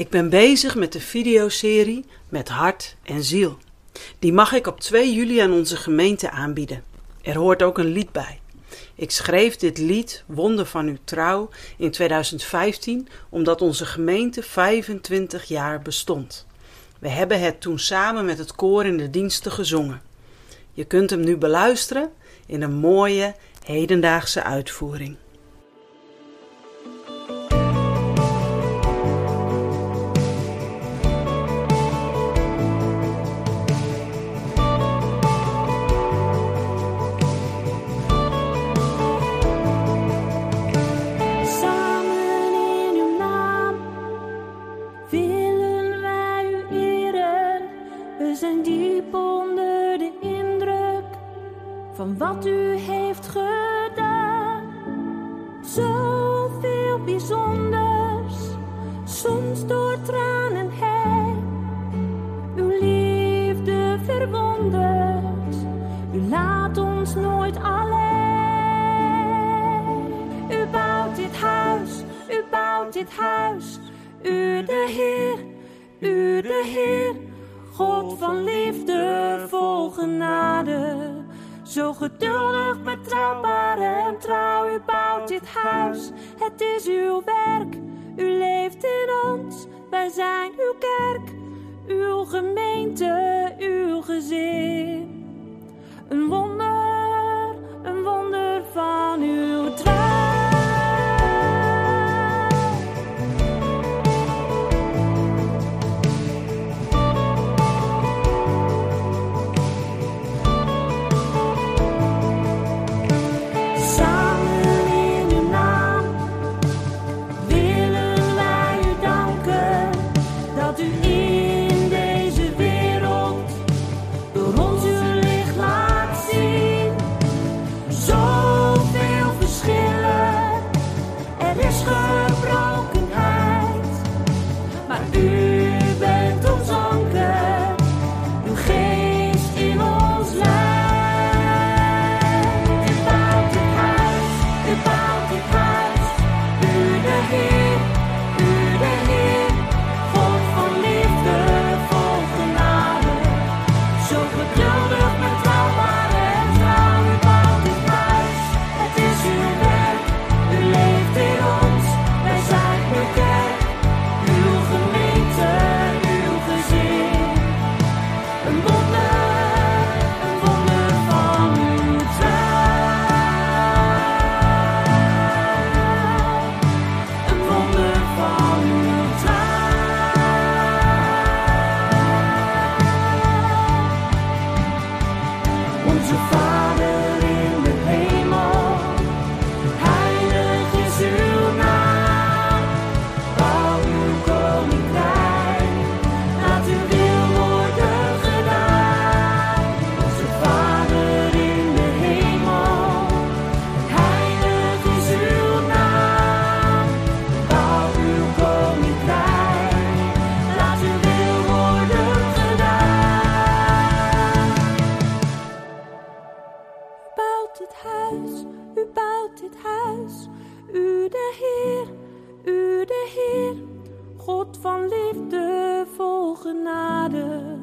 Ik ben bezig met de videoserie Met Hart en Ziel. Die mag ik op 2 juli aan onze gemeente aanbieden. Er hoort ook een lied bij. Ik schreef dit lied Wonder van uw trouw in 2015 omdat onze gemeente 25 jaar bestond. We hebben het toen samen met het koor in de diensten gezongen. Je kunt hem nu beluisteren in een mooie hedendaagse uitvoering. Van wat u heeft gedaan. Zoveel bijzonders, soms door tranen heen. Uw liefde verwondert, u laat ons nooit alleen. U bouwt dit huis, u bouwt dit huis. U de Heer, u de Heer. God van liefde, vol genade. Zo geduldig, betrouwbaar en trouw. U bouwt dit huis, het is uw werk. U leeft in ons, wij zijn uw kerk. Uw gemeente, uw gezin. U bouwt dit huis. U de Heer, u de Heer. God van liefde, vol genade.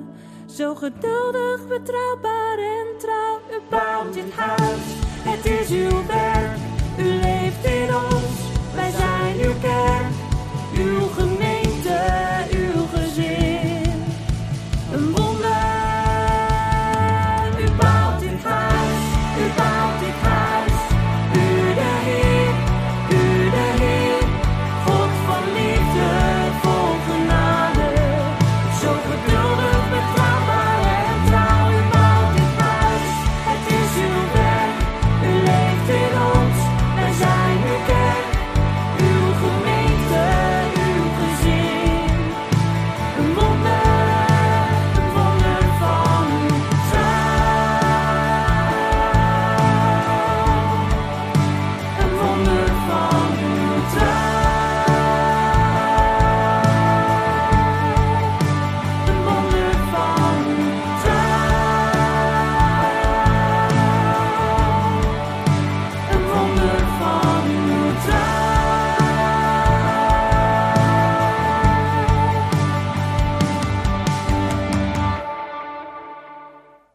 Zo geduldig, betrouwbaar en trouw. U bouwt dit huis, het is uw werk. U leeft in ons, wij zijn uw kerk. don't.